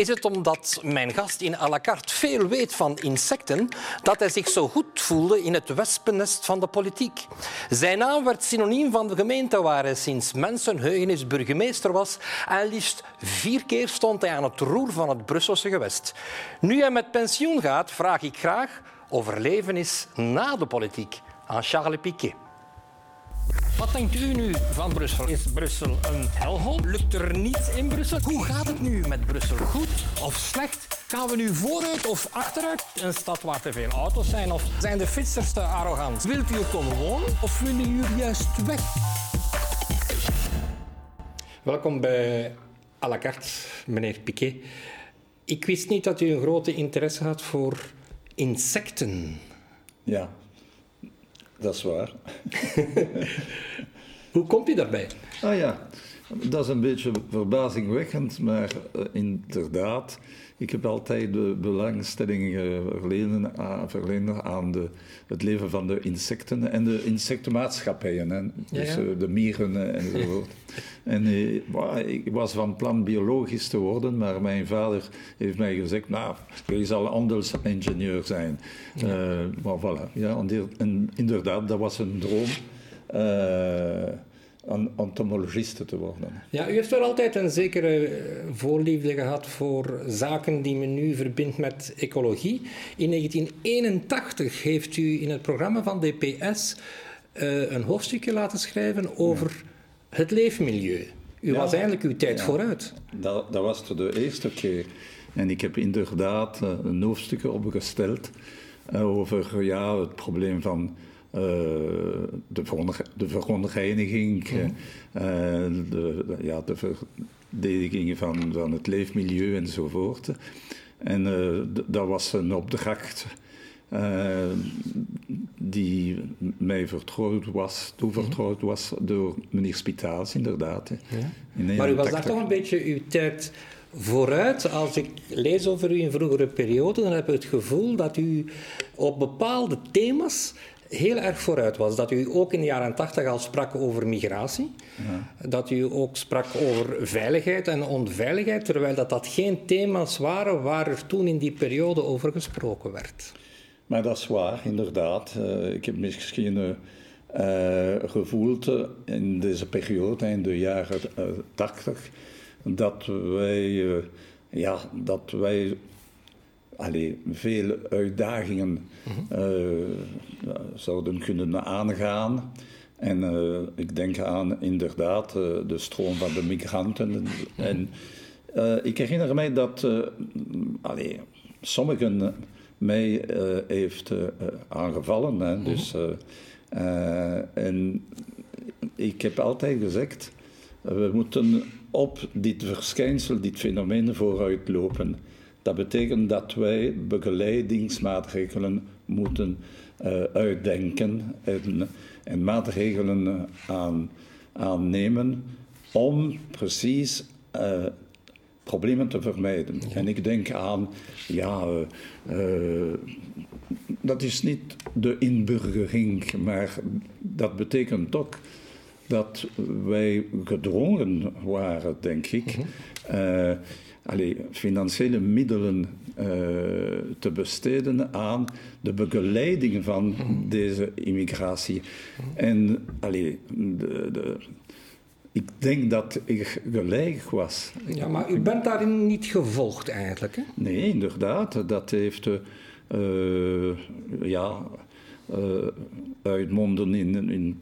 Is het omdat mijn gast in à la carte veel weet van insecten dat hij zich zo goed voelde in het wespennest van de politiek? Zijn naam werd synoniem van de gemeente waar hij sinds mensenheugenis burgemeester was en liefst vier keer stond hij aan het roer van het Brusselse gewest. Nu hij met pensioen gaat, vraag ik graag of er leven is na de politiek aan Charles Piquet. Wat denkt u nu van Brussel? Is Brussel een helhol? Lukt er niets in Brussel? Hoe gaat het nu met Brussel? Goed of slecht? Gaan we nu vooruit of achteruit? Een stad waar te veel auto's zijn? Of zijn de fietsers te arrogant? Wilt u er komen wonen of willen u juist weg? Welkom bij à la carte, meneer Piquet. Ik wist niet dat u een grote interesse had voor insecten. Ja, dat is waar. Hoe komt u daarbij? Ah ja, dat is een beetje verbazingwekkend, maar uh, inderdaad, ik heb altijd de belangstelling uh, verlenen, aan, verlenen aan de, het leven van de insecten en de insectenmaatschappijen, hè? dus ja, ja. Uh, de mieren enzovoort. en ik was van plan biologisch te worden, maar mijn vader heeft mij gezegd, nou, je zal handelsingenieur zijn. Ja. maar voilà, ja, en inderdaad, dat was een droom entomologiste te worden. Ja, u heeft wel altijd een zekere voorliefde gehad voor zaken die men nu verbindt met ecologie. In 1981 heeft u in het programma van DPS uh, een hoofdstukje laten schrijven over ja. het leefmilieu. U ja, was eigenlijk uw tijd ja. vooruit. Dat, dat was de eerste keer. En ik heb inderdaad een hoofdstuk opgesteld over ja, het probleem van uh, de, de verontreiniging, mm. uh, de, ja, de verdediging van, van het leefmilieu enzovoort. En uh, dat was een opdracht die mij vertrouwd was, toevertrouwd was door meneer Spitaals, inderdaad. Ja. Maar u was daar toch een beetje uw tijd vooruit. Als ik lees over u in vroegere perioden, dan heb ik het gevoel dat u op bepaalde thema's heel erg vooruit was. Dat u ook in de jaren 80 al sprak over migratie. Ja. Dat u ook sprak over veiligheid en onveiligheid, terwijl dat, dat geen thema's waren waar er toen in die periode over gesproken werd. Maar dat is waar, inderdaad. Uh, ik heb misschien uh, gevoeld in deze periode, in de jaren uh, 80, dat wij, ja, dat wij allee, veel uitdagingen uh, zouden kunnen aangaan. En uh, ik denk aan inderdaad uh, de stroom van de migranten. En ik herinner mij dat allee, sommigen mij heeft aangevallen. Hè, mm-hmm. dus, en ik heb altijd gezegd, we moeten op dit verschijnsel, dit fenomeen vooruit lopen. Dat betekent dat wij begeleidingsmaatregelen moeten uh, uitdenken en, en maatregelen aan, aannemen om precies uh, problemen te vermijden. En ik denk aan, ja, uh, dat is niet de inburgering, maar dat betekent ook dat wij gedrongen waren, denk ik. Mm financiële middelen uh, te besteden aan de begeleiding van deze immigratie. En de, de, ik denk dat ik gelijk was. Ja, maar u bent daarin niet gevolgd eigenlijk, hè? Nee, inderdaad. Dat heeft uh, ja, uh, uitmonden in, in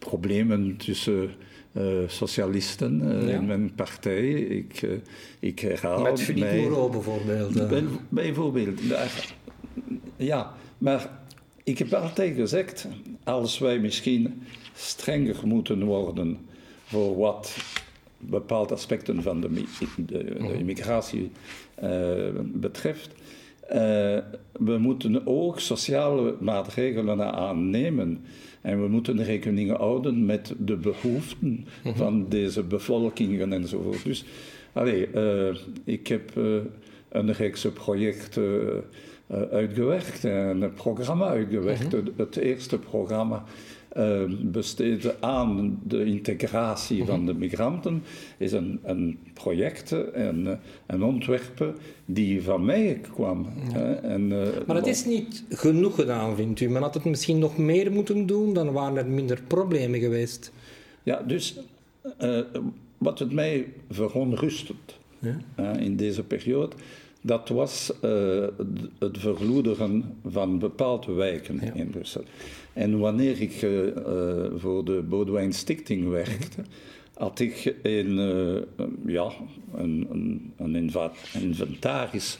problemen tussen uh, socialisten uh, ja. in mijn partij. Ik, uh, ik herhaal Met Philippe mij... Moreau bijvoorbeeld. Bij, bijvoorbeeld. Ja, maar ik heb altijd gezegd, als wij misschien strenger moeten worden voor wat bepaalde aspecten van de, de, de mhm. immigratie betreft, we moeten ook sociale maatregelen aannemen en we moeten rekening houden met de behoeften mhm. van deze bevolkingen enzovoort. Dus, allee, uh, ik heb uh, een reekse project uh, uitgewerkt, een programma uitgewerkt. Mm -hmm. Het eerste programma uh, besteedde aan de integratie van de migranten, is een, een project en een ontwerp die van mij kwam. En, maar het is niet genoeg gedaan, vindt u? Men had het misschien nog meer moeten doen, dan waren er minder problemen geweest. Ja, dus wat het mij verontrustend ja? in deze periode dat was uh, het verloederen van bepaalde wijken in Brussel. En wanneer ik uh, voor de Baudouin Stichting werkte, had ik een, uh, ja, een, een, een inventaris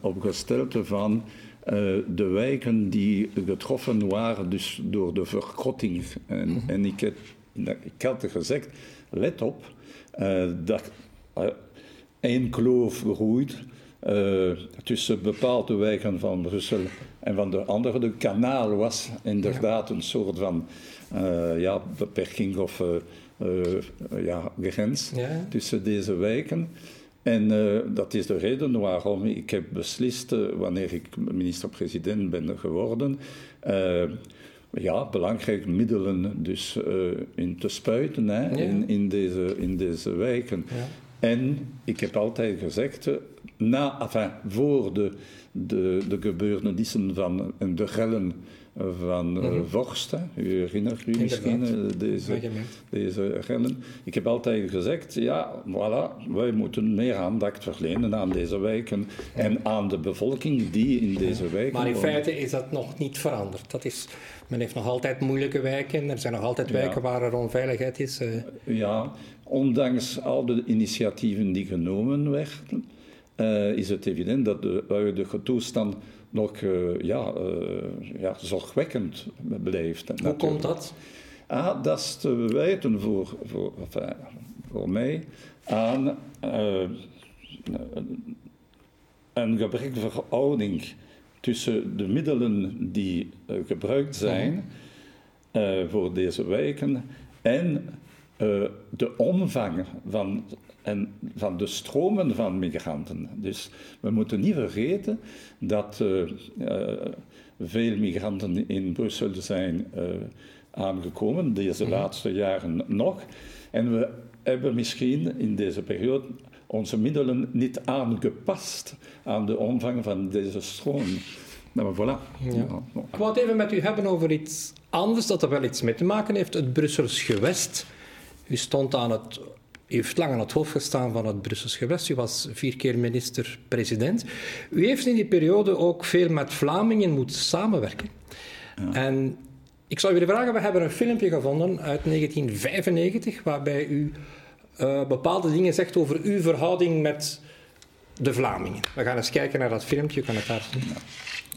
opgesteld van de wijken die getroffen waren dus door de verkrotting. En, mm -hmm. en ik, heb, ik had gezegd, let op, dat één kloof gegroeid uh, tussen bepaalde wijken van Brussel en van de andere. De kanaal was inderdaad een soort van uh, ja, beperking of uh, ja, grens ja. tussen deze wijken. En dat is de reden waarom ik heb beslist, wanneer ik minister-president ben geworden, ja, belangrijke middelen dus, in te spuiten hè, ja. in, in, deze, in deze wijken. En ik heb altijd gezegd, na, enfin, voor de, de, de gebeurtenissen van de rellen van mm -hmm. Vorst, u herinnert u misschien deze, deze rellen. Ik heb altijd gezegd, ja, voilà, wij moeten meer aandacht verlenen aan deze wijken en aan de bevolking die in deze wijken Maar in feite is dat nog niet veranderd. Dat is, men heeft nog altijd moeilijke wijken, er zijn nog altijd wijken waar er onveiligheid is. Uh. Ja, ondanks al de initiatieven die genomen werden, uh, is het evident dat de huidige toestand nog uh, ja, uh, ja, zorgwekkend blijft. Hoe natuurlijk. komt dat? Ah, dat is te wijten voor, voor, enfin, voor mij aan een gebrekkige verhouding tussen de middelen die gebruikt zijn mhm. voor deze wijken en uh, de omvang van, en van de stromen van migranten. Dus we moeten niet vergeten dat uh, uh, veel migranten in Brussel zijn aangekomen, deze mhm. laatste jaren nog. En we hebben misschien in deze periode onze middelen niet aangepast aan de omvang van deze stroom. Nou, voilà. Ja. Ik wou het even met u hebben over iets anders dat er wel iets mee te maken heeft, het Brussels gewest. U stond aan het, u heeft lang aan het hoofd gestaan van het Brussels gewest. U was vier keer minister-president. U heeft in die periode ook veel met Vlamingen moeten samenwerken. Ja. En ik zou willen vragen, we hebben een filmpje gevonden uit 1995 waarbij u uh, bepaalde dingen zegt over uw verhouding met de Vlamingen. We gaan eens kijken naar dat filmpje, u kan het daar zien. Ja.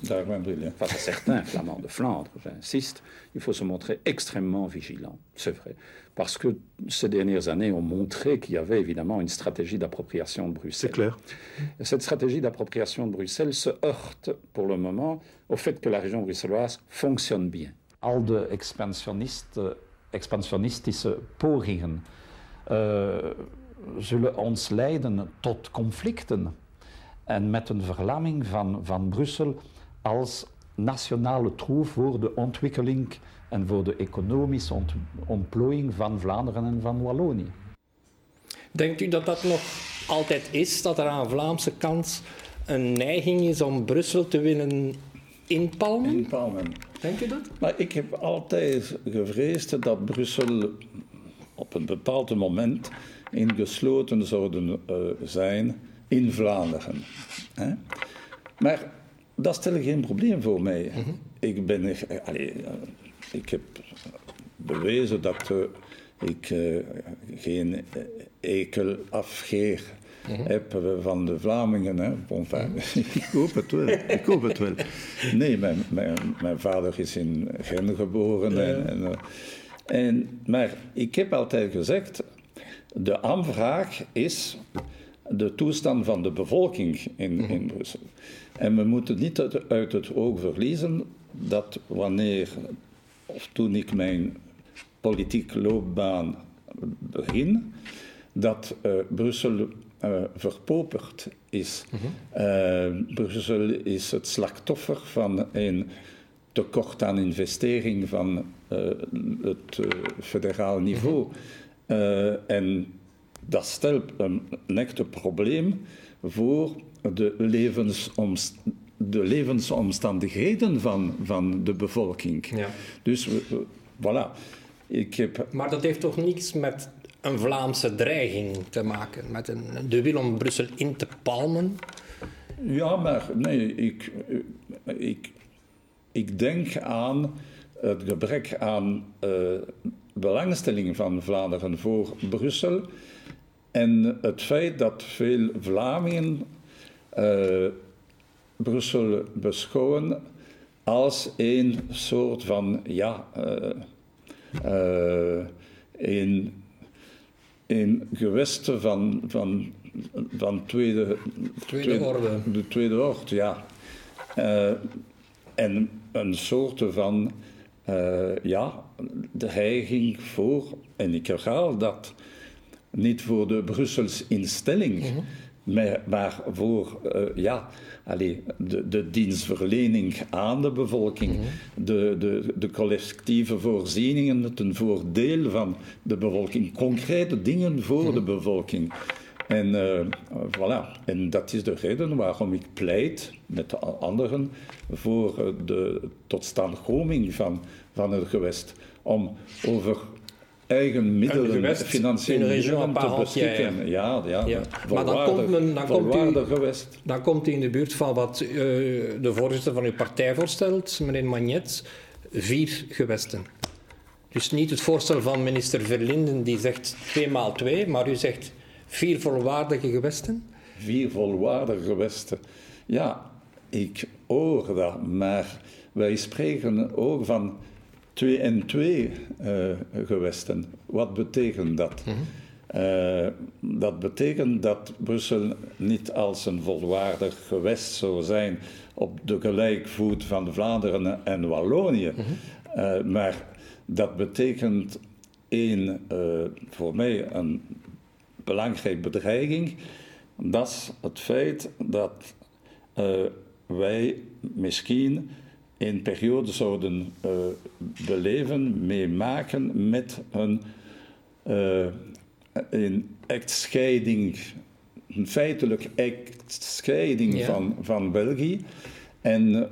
Face à certains flamands de Flandre, j'insiste, il faut se montrer extrêmement vigilant, c'est vrai. Parce que ces dernières années ont montré qu'il y avait évidemment une stratégie d'appropriation de Bruxelles. C'est clair. Et cette stratégie d'appropriation de Bruxelles se heurte pour le moment au fait que la région bruxelloise fonctionne bien. Al de expansionistische pogingen uh, zullen ons leiden tot conflicten. En met een verlamming van, van Brussel als nationale troef voor de ontwikkeling en voor de economische ont ontplooiing van Vlaanderen en van Wallonië. Denkt u dat dat nog altijd is, dat er aan de Vlaamse kant een neiging is om Brussel te willen inpalmen? Inpalmen. Denkt u dat? Maar ik heb altijd gevreesd dat Brussel op een bepaald moment ingesloten zouden uh, zijn in Vlaanderen. Hè? Maar dat stelt geen probleem voor mij. Mm -hmm. Ik ben... Allez, ik heb bewezen dat uh, ik uh, geen ekel afgeer mm -hmm. heb van de Vlamingen. Hè. Enfin, mm -hmm. ik hoop het wel. Ik hoop het wel. Nee, mijn, mijn, mijn vader is in Gent geboren. Ja. En, en, en, maar ik heb altijd gezegd, de aanvraag is de toestand van de bevolking in, -hmm. in Brussel. En we moeten niet uit, het oog verliezen dat wanneer, of toen ik mijn politieke loopbaan begin, dat uh, Brussel uh, verpoperd is. Mm -hmm. uh, Brussel is het slachtoffer van een tekort aan investering van het federaal niveau. en dat stelt een, een echte probleem voor de, levensomst de levensomstandigheden van, van de bevolking. Ja. Dus voilà. Ik heb... Maar dat heeft toch niets met een Vlaamse dreiging te maken, met een, de wil om Brussel in te palmen? Ja, maar nee, ik, ik, ik denk aan het gebrek aan uh, belangstelling van Vlaanderen voor Brussel en het feit dat veel Vlamingen uh, Brussel beschouwen als een soort van, ja, uh, uh, een, een gewesten van, van, van tweede, tweede, orde. De tweede orde, ja. en een soort van, ja, dreiging voor, en ik herhaal dat, niet voor de Brusselse instelling, mhm. maar, voor uh, ja, allee, de, de, dienstverlening aan de bevolking, mhm. de, de, de, collectieve voorzieningen ten voordeel van de bevolking, concrete dingen voor de mhm. bevolking. En, uh, voilà. en dat is de reden waarom ik pleit met anderen voor de totstandkoming van, van het gewest. Om over eigen middelen, financiële middelen te beschikken. Ja, ja. ja. Maar dan komt, men, dan, komt u, dan komt u in de buurt van wat uh, de voorzitter van uw partij voorstelt, meneer Magnet, vier gewesten. Dus niet het voorstel van minister Verlinden die zegt 2 maal 2, maar u zegt vier volwaardige gewesten? Vier volwaardige gewesten. Ja, ik hoor dat, maar wij spreken ook van twee en twee uh, gewesten. Wat betekent dat? Mhm. Eh, dat betekent dat Brussel niet als een volwaardig gewest zou zijn op de gelijkvoet van Vlaanderen en Wallonië. Mhm. Eh, maar dat betekent één, voor mij een belangrijke bedreiging. Dat is het feit dat wij misschien een periode zouden uh, beleven, meemaken met een, uh, een echtscheiding, een feitelijk echtscheiding van, van België. En uh,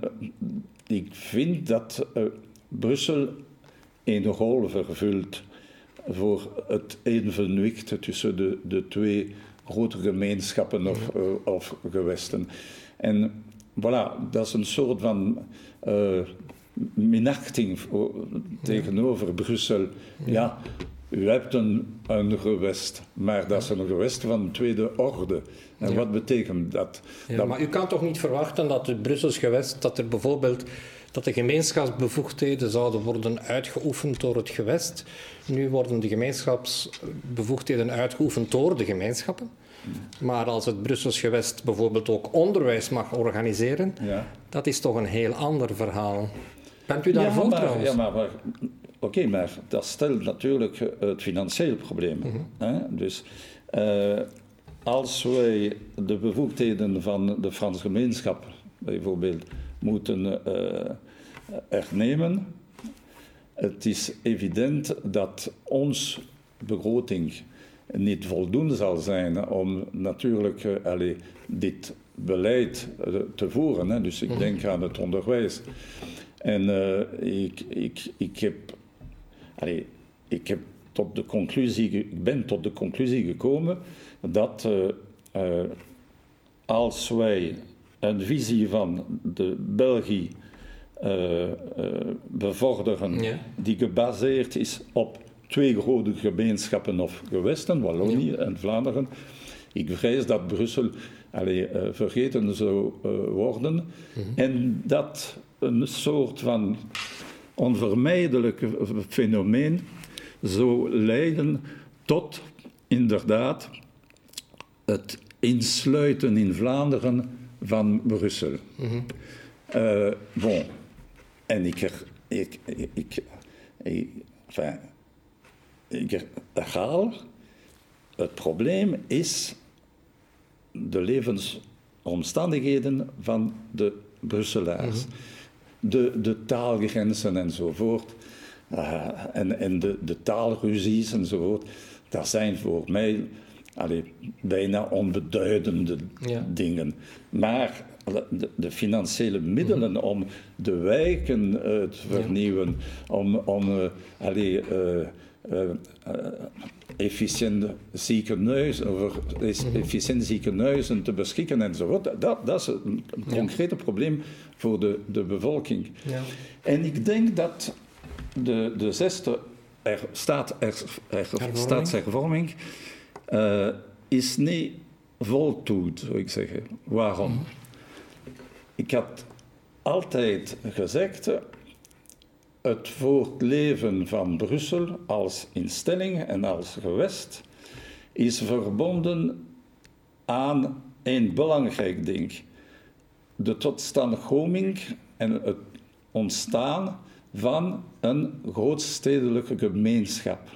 ik vind dat Brussel een rol vervult voor het evenwicht tussen de, de twee grote gemeenschappen of, of gewesten. En voilà, dat is een soort van uh, minachting tegenover Brussel. Ja, u hebt een, een gewest, maar dat is een gewest van tweede orde. En wat betekent dat? dat? Maar u kan toch niet verwachten dat het Brussels gewest, dat er bijvoorbeeld dat de gemeenschapsbevoegdheden zouden worden uitgeoefend door het gewest. Nu worden de gemeenschapsbevoegdheden uitgeoefend door de gemeenschappen. Maar als het Brussels gewest bijvoorbeeld ook onderwijs mag organiseren, ja. dat is toch een heel ander verhaal. Bent u daarvoor ja, trouwens? Ja, maar, oké, maar dat stelt natuurlijk het financiële probleem. Mhm. hè? Dus uh, als wij de bevoegdheden van de Franse gemeenschap bijvoorbeeld moeten uh, hernemen, het is evident dat ons begroting niet voldoende zal zijn om natuurlijk uh, dit beleid uh, te voeren. Hè. Dus ik mhm. denk aan het onderwijs. En uh, ik, ik, ik, heb, allee, ik, heb tot de conclusie, ik ben tot de conclusie gekomen dat als wij een visie van de België bevorderen die gebaseerd is op twee grote gemeenschappen of gewesten, Wallonië en Vlaanderen. Ik vrees dat Brussel allee, uh, vergeten zou uh, worden mm -hmm. en dat een soort van onvermijdelijk fenomeen zou leiden tot inderdaad het insluiten in Vlaanderen van Brussel. Mm -hmm. uh, bon, en ik, ik, ik, ik, ik enfin, ik herhaal, het probleem is de levensomstandigheden van de Brusselaars. Mhm. de, de taalgrenzen enzovoort. Uh, en en de, de taalruzies enzovoort. Dat zijn voor mij allee, bijna onbeduidende dingen. Maar de, de, financiële middelen mhm. om de wijken uh, te vernieuwen, om, om uh, allee, uh, efficiënt ziekenhuizen, over mhm. efficiënt ziekenhuizen te beschikken enzovoort. Dat, dat is een, concreet probleem voor de, de bevolking. Ja. En ik denk dat de, de zesde er, staat, er, er, staatshervorming uh, is niet voltooid, zou ik zeggen. Waarom? Mhm. Ik had altijd gezegd, het voortleven van Brussel als instelling en als gewest is verbonden aan een belangrijk ding. De totstandkoming en het ontstaan van een grootstedelijke gemeenschap.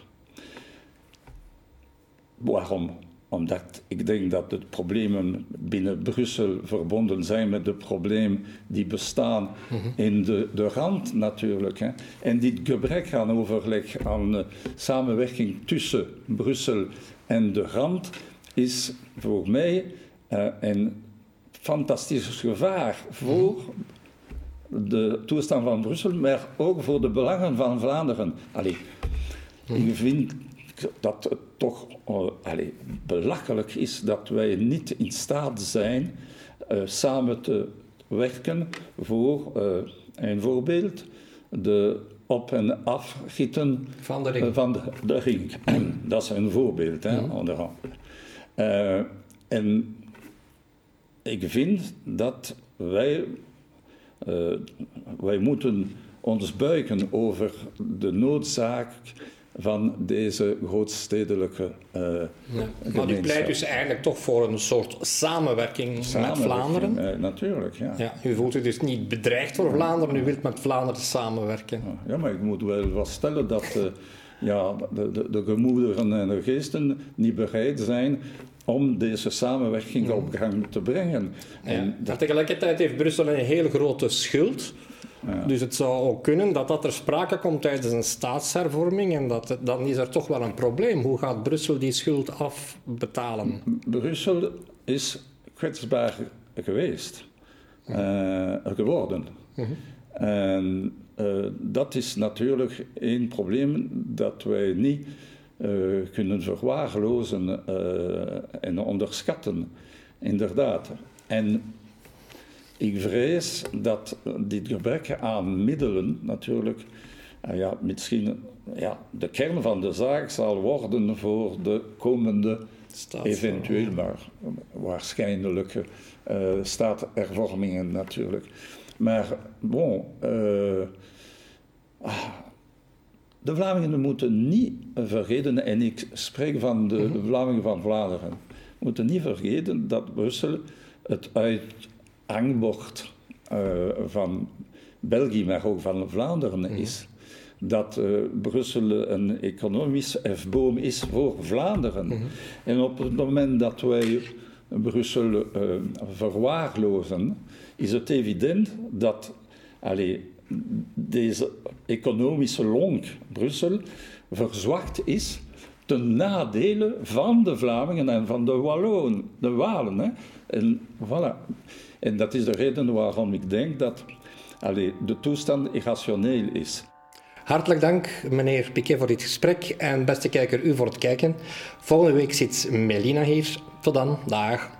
Waarom? Omdat ik denk dat de problemen binnen Brussel verbonden zijn met de problemen die bestaan mhm. in de, de rand natuurlijk. Hè. En dit gebrek aan overleg, aan uh, samenwerking tussen Brussel en de rand, is voor mij uh, een fantastisch gevaar voor de toestand van Brussel, maar ook voor de belangen van Vlaanderen. Allee, ik vind dat het toch uh, allee, belachelijk is dat wij niet in staat zijn uh, samen te werken voor uh, een voorbeeld de op- en afgieten van de ring. Van de, de ring. dat is een voorbeeld, hè, mm. onder andere. en ik vind dat wij wij moeten ons buigen over de noodzaak van deze grootstedelijke uh, ja. Maar u pleit dus eigenlijk toch voor een soort samenwerking, met Vlaanderen? Uh, natuurlijk, ja. ja. U voelt u dus niet bedreigd voor Vlaanderen, u wilt met Vlaanderen samenwerken. Ja, maar ik moet wel vaststellen dat ja, de, de, de gemoederen en de geesten niet bereid zijn om deze samenwerking op gang te brengen. En dat... Tegelijkertijd heeft Brussel een heel grote schuld. Ja. Dus het zou ook kunnen dat dat er sprake komt tijdens een staatshervorming en dat, dan is er toch wel een probleem. Hoe gaat Brussel die schuld afbetalen? Brussel is kwetsbaar geweest, uh, geworden. Uh mhm. -huh. En uh, dat is natuurlijk een probleem dat wij niet uh, kunnen verwaarlozen en onderschatten, inderdaad. En ik vrees dat dit gebrek aan middelen natuurlijk uh, ja, misschien ja, de kern van de zaak zal worden voor de komende, eventueel maar waarschijnlijke staatshervormingen natuurlijk. Maar bon, ah, de Vlamingen moeten niet vergeten, en ik spreek van de, mhm. Vlamingen van Vlaanderen, moeten niet vergeten dat Brussel het uithangbord uh, van België, maar ook van Vlaanderen mhm. is. Dat uh, Brussel een economisch hefboom is voor Vlaanderen. Mhm. En op het moment dat wij Brussel uh, verwaarlozen, is het evident dat allez, deze economische lonk Brussel verzwakt is ten nadele van de Vlamingen en van de Wallonen, de Walen. Hè. En, voilà. En dat is de reden waarom ik denk dat allez, de toestand irrationeel is. Hartelijk dank, meneer Piquet, voor dit gesprek. En beste kijker, u voor het kijken. Volgende week zit Melina hier. Tot dan. Dag.